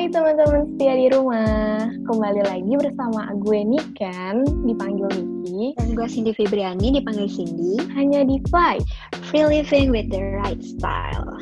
Hai teman-teman setia di rumah, kembali lagi bersama gue Niken, dipanggil Niki. Dan gue Cindy Fibriani, dipanggil Cindy. Hanya di Fly, Free Living with the Right Style.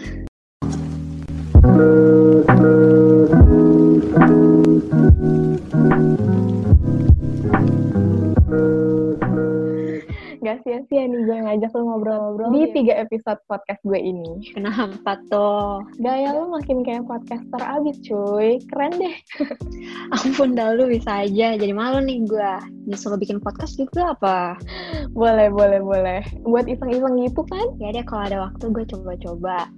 Gak sia-sia nih gue ngajak lu ngobrol-ngobrol di tiga episode podcast gue ini. Kenapa tuh? Gaya lu makin kayak podcaster abis cuy, keren deh. Ampun dah lu bisa aja, jadi malu nih gue. Nyusul bikin podcast juga apa? Boleh, boleh, boleh. Buat iseng-iseng gitu kan? Ya deh kalau ada waktu gue coba-coba.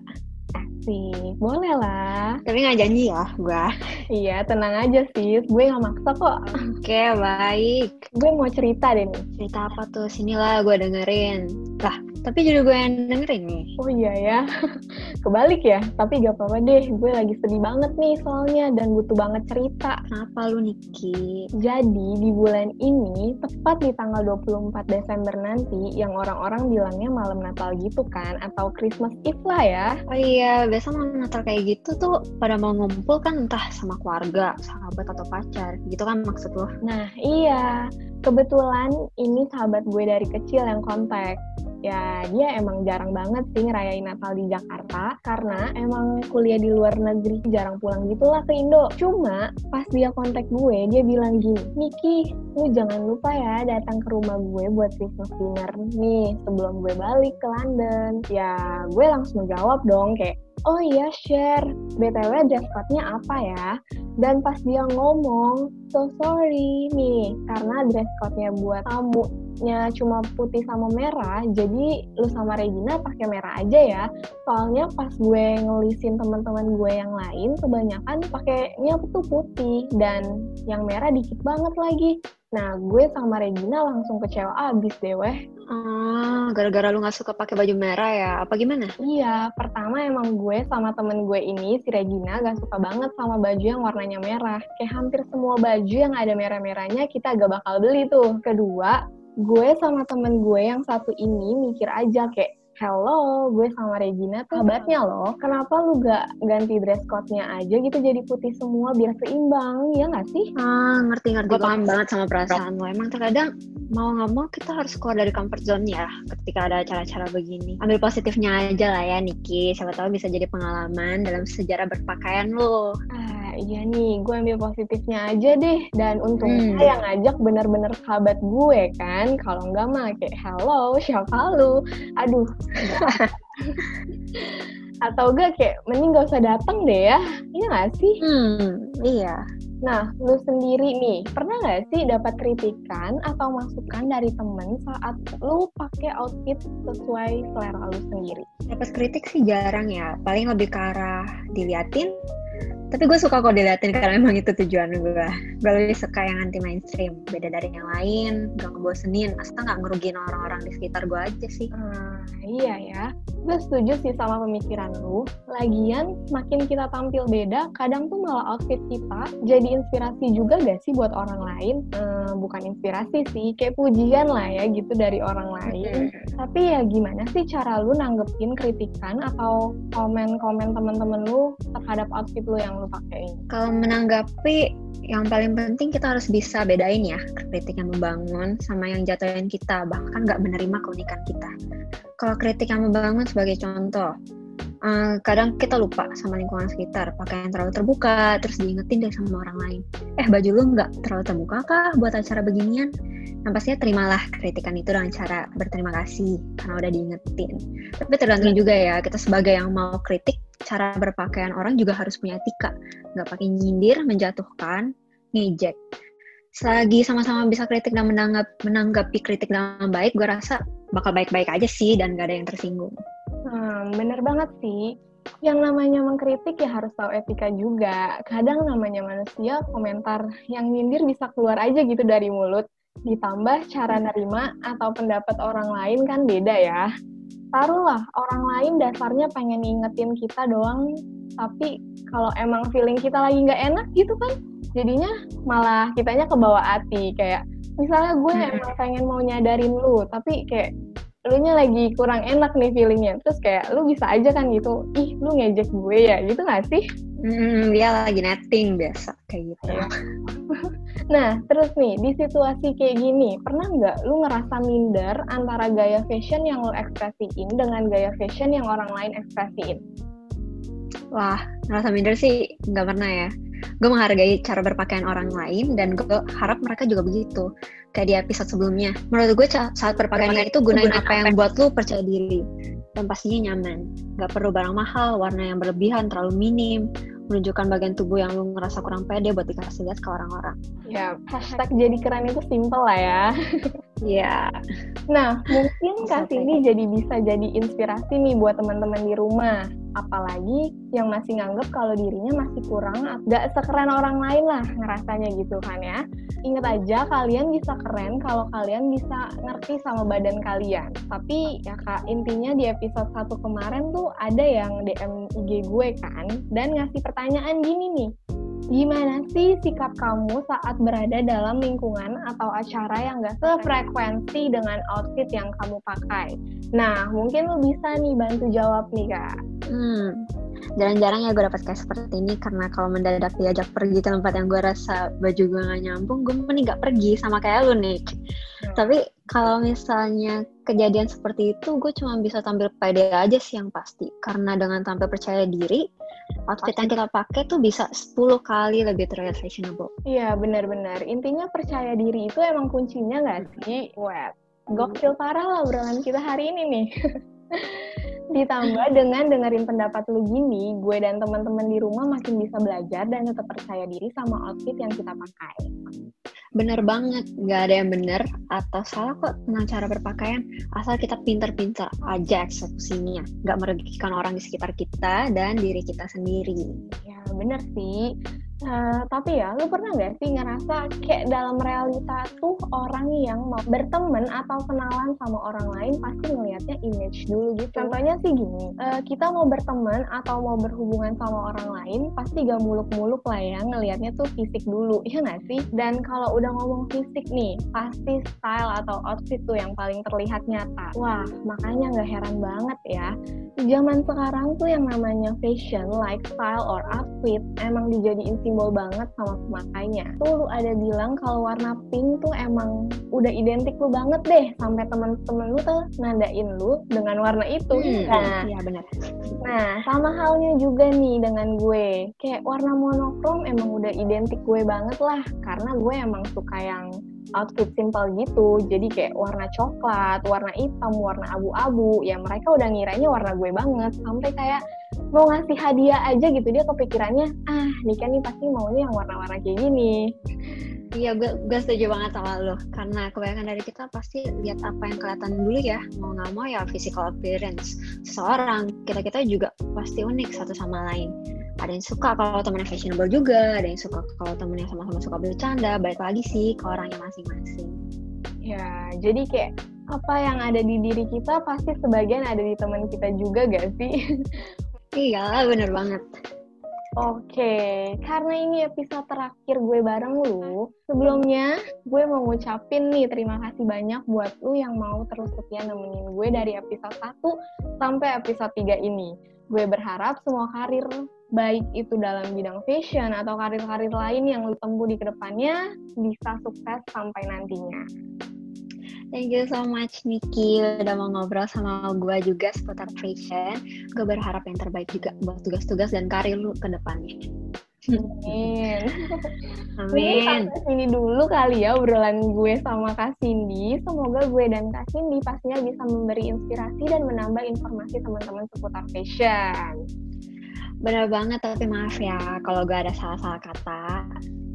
Asik, boleh lah. Tapi nggak janji ya gue. Iya, tenang aja sih. Gue gak maksa kok. Oke, baik. Gue mau cerita deh nih. Cerita apa tuh? Sinilah gue dengerin. Lah, tapi jadi gue yang dengerin nih. Oh iya ya, kebalik ya. Tapi gak apa-apa deh, gue lagi sedih banget nih soalnya dan butuh banget cerita. Kenapa lu Niki? Jadi di bulan ini, tepat di tanggal 24 Desember nanti, yang orang-orang bilangnya malam Natal gitu kan, atau Christmas Eve lah ya. Oh iya, biasa malam Natal kayak gitu tuh pada mau ngumpul kan entah sama keluarga, sahabat atau pacar. Gitu kan maksud lo? Nah iya, kebetulan ini sahabat gue dari kecil yang kontak ya dia emang jarang banget sih ngerayain Natal di Jakarta karena emang kuliah di luar negeri jarang pulang gitulah ke Indo. Cuma pas dia kontak gue dia bilang gini, Niki, lu jangan lupa ya datang ke rumah gue buat Christmas dinner nih sebelum gue balik ke London. Ya gue langsung jawab dong kayak Oh iya share, BTW dress code-nya apa ya? Dan pas dia ngomong, so sorry nih, karena dress code-nya buat tamunya cuma putih sama merah, jadi lu sama Regina pakai merah aja ya. Soalnya pas gue ngelisin teman-teman gue yang lain, kebanyakan pakainya tuh putih dan yang merah dikit banget lagi. Nah, gue sama Regina langsung kecewa abis deh, weh. Gara-gara lu gak suka pakai baju merah ya? Apa gimana? Iya, pertama emang gue sama temen gue ini, si Regina, gak suka banget sama baju yang warnanya merah. Kayak hampir semua baju yang ada merah-merahnya kita gak bakal beli tuh. Kedua, gue sama temen gue yang satu ini mikir aja kayak, Hello, gue sama Regina tuh sahabatnya loh. Kenapa lu gak ganti dress code-nya aja gitu jadi putih semua biar seimbang, ya gak sih? Ah, ngerti-ngerti. Gue paham banget sama perasaan lo. Emang terkadang mau nggak mau kita harus keluar dari comfort zone ya ketika ada acara-acara begini. Ambil positifnya aja lah ya Niki. Siapa tahu bisa jadi pengalaman dalam sejarah berpakaian lo. Ah, iya nih, gue ambil positifnya aja deh. Dan untungnya hmm. yang ngajak bener-bener sahabat gue kan. Kalau nggak mah kayak, hello, siapa lu? Aduh, atau enggak kayak mending gak usah datang deh ya iya gak sih hmm iya nah lu sendiri nih pernah gak sih dapat kritikan atau masukan dari temen saat lu pakai outfit sesuai selera lu sendiri dapat kritik sih jarang ya paling lebih ke arah diliatin tapi gue suka kok diliatin karena memang itu tujuan gue gue lebih suka yang anti mainstream. Beda dari yang lain gak ngebosenin. Asal gak ngerugiin orang-orang di sekitar gue aja sih? Hmm, iya ya. Gue setuju sih sama pemikiran lu. Lagian makin kita tampil beda kadang tuh malah outfit kita jadi inspirasi juga gak sih buat orang lain? Hmm, bukan inspirasi sih kayak pujian lah ya gitu dari orang lain. Tapi ya gimana sih cara lu nanggepin kritikan atau komen-komen temen-temen lu terhadap outfit lu yang lu Kalau menanggapi yang paling penting kita harus bisa bedain ya kritik yang membangun sama yang jatuhin kita bahkan nggak menerima keunikan kita. Kalau kritik yang membangun sebagai contoh, uh, kadang kita lupa sama lingkungan sekitar, pakai yang terlalu terbuka, terus diingetin deh sama orang lain. Eh baju lu nggak terlalu terbuka kah buat acara beginian? Yang pastinya terimalah kritikan itu dengan cara berterima kasih karena udah diingetin. Tapi tergantung juga ya kita sebagai yang mau kritik cara berpakaian orang juga harus punya etika. Nggak pakai nyindir, menjatuhkan, ngejek. Selagi sama-sama bisa kritik dan menanggap, menanggapi kritik dengan baik, gue rasa bakal baik-baik aja sih dan gak ada yang tersinggung. Hmm, bener banget sih. Yang namanya mengkritik ya harus tahu etika juga. Kadang namanya manusia, komentar yang nyindir bisa keluar aja gitu dari mulut. Ditambah cara nerima atau pendapat orang lain kan beda ya taruhlah orang lain dasarnya pengen ngingetin kita doang tapi kalau emang feeling kita lagi nggak enak gitu kan jadinya malah kitanya ke bawah hati kayak misalnya gue hmm. emang pengen mau nyadarin lu tapi kayak lu nya lagi kurang enak nih feelingnya terus kayak lu bisa aja kan gitu ih lu ngejek gue ya gitu gak sih Hmm, dia lagi netting biasa kayak gitu. Ya. nah, terus nih di situasi kayak gini, pernah nggak lu ngerasa minder antara gaya fashion yang lu ekspresiin dengan gaya fashion yang orang lain ekspresiin? Wah, ngerasa minder sih nggak pernah ya. Gue menghargai cara berpakaian orang lain dan gue harap mereka juga begitu. Kayak di episode sebelumnya. Menurut gue saat berpakaian itu gunain apa yang buat lu percaya diri dan pastinya nyaman. Gak perlu barang mahal, warna yang berlebihan, terlalu minim, menunjukkan bagian tubuh yang lu ngerasa kurang pede buat dikasih lihat ke orang-orang. Ya, hashtag jadi keren itu simple lah ya. Iya. nah, mungkin Kak Cindy jadi bisa jadi inspirasi nih buat teman-teman di rumah. Apalagi yang masih nganggep kalau dirinya masih kurang, gak sekeren orang lain lah ngerasanya gitu kan ya. Ingat aja kalian bisa keren kalau kalian bisa ngerti sama badan kalian. Tapi ya kak, intinya di episode 1 kemarin tuh ada yang DM IG gue kan, dan ngasih pertanyaan gini nih Gimana sih sikap kamu saat berada dalam lingkungan atau acara yang gak sefrekuensi dengan outfit yang kamu pakai? Nah, mungkin lu bisa nih bantu jawab nih, Kak. Hmm, jarang-jarang ya gue dapat kayak seperti ini karena kalau mendadak diajak pergi ke tempat yang gue rasa baju gue gak nyambung, gue mending gak pergi sama kayak lu, nih. Hmm. Tapi kalau misalnya kejadian seperti itu, gue cuma bisa tampil pede aja sih yang pasti. Karena dengan tampil percaya diri, outfit yang kita pakai tuh bisa 10 kali lebih terlihat fashionable. Iya, benar-benar. Intinya percaya diri itu emang kuncinya nggak sih? Wet. Gokil parah lah obrolan kita hari ini nih. Ditambah dengan dengerin pendapat lu gini, gue dan teman-teman di rumah makin bisa belajar dan tetap percaya diri sama outfit yang kita pakai. Bener banget, gak ada yang bener atau salah kok tentang cara berpakaian, asal kita pinter-pinter aja eksekusinya, gak merugikan orang di sekitar kita dan diri kita sendiri. Ya bener sih, Uh, tapi ya, lu pernah nggak sih ngerasa kayak dalam realita tuh orang yang mau berteman atau kenalan sama orang lain pasti ngelihatnya image dulu gitu. Contohnya sih gini, uh, kita mau berteman atau mau berhubungan sama orang lain pasti gak muluk-muluk lah ya ngelihatnya tuh fisik dulu, ya nggak sih? Dan kalau udah ngomong fisik nih, pasti style atau outfit tuh yang paling terlihat nyata. Wah, makanya nggak heran banget ya. Di zaman sekarang tuh yang namanya fashion, lifestyle, or outfit emang dijadiin simbol banget sama pemakainya. Tuh lu ada bilang kalau warna pink tuh emang udah identik lu banget deh sampai temen-temen lu tuh nandain lu dengan warna itu. Hmm, nah, iya benar. Nah, sama halnya juga nih dengan gue. Kayak warna monokrom emang udah identik gue banget lah karena gue emang suka yang outfit simple gitu jadi kayak warna coklat warna hitam warna abu-abu ya mereka udah ngiranya warna gue banget sampai kayak mau ngasih hadiah aja gitu dia kepikirannya ah Nika nih pasti maunya yang warna-warna kayak gini Iya, gue, gue setuju banget sama lo. Karena kebanyakan dari kita pasti lihat apa yang kelihatan dulu ya. Mau nggak mau ya physical appearance. Seseorang, kita-kita juga pasti unik satu sama lain. Ada yang suka kalau temennya fashionable juga, ada yang suka kalau temennya sama-sama suka bercanda. Baik lagi sih ke orangnya masing-masing. Ya, jadi kayak apa yang ada di diri kita pasti sebagian ada di teman kita juga gak sih? Iya, bener banget. Oke, karena ini episode terakhir gue bareng lu, sebelumnya gue mau ngucapin nih terima kasih banyak buat lu yang mau terus setia nemenin gue dari episode 1 sampai episode 3 ini. Gue berharap semua karir baik itu dalam bidang fashion atau karir-karir lain yang lu tempuh di ke depannya bisa sukses sampai nantinya. Thank you so much Niki udah mau ngobrol sama gue juga seputar fashion. Gue berharap yang terbaik juga buat tugas-tugas dan karir lu ke depannya. Amin. Amin. Sampai sini dulu kali ya obrolan gue sama Kak Cindy. Semoga gue dan Kak Cindy pastinya bisa memberi inspirasi dan menambah informasi teman-teman seputar fashion. Bener banget, tapi maaf ya kalau gue ada salah-salah kata.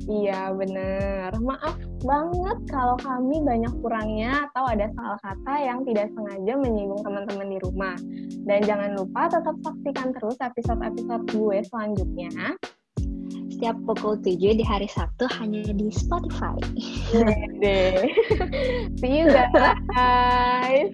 Iya bener, maaf banget kalau kami banyak kurangnya atau ada salah kata yang tidak sengaja menyinggung teman-teman di rumah. Dan jangan lupa tetap saksikan terus episode-episode gue selanjutnya. Setiap pukul 7 di hari Sabtu hanya di Spotify. Deh. See you guys.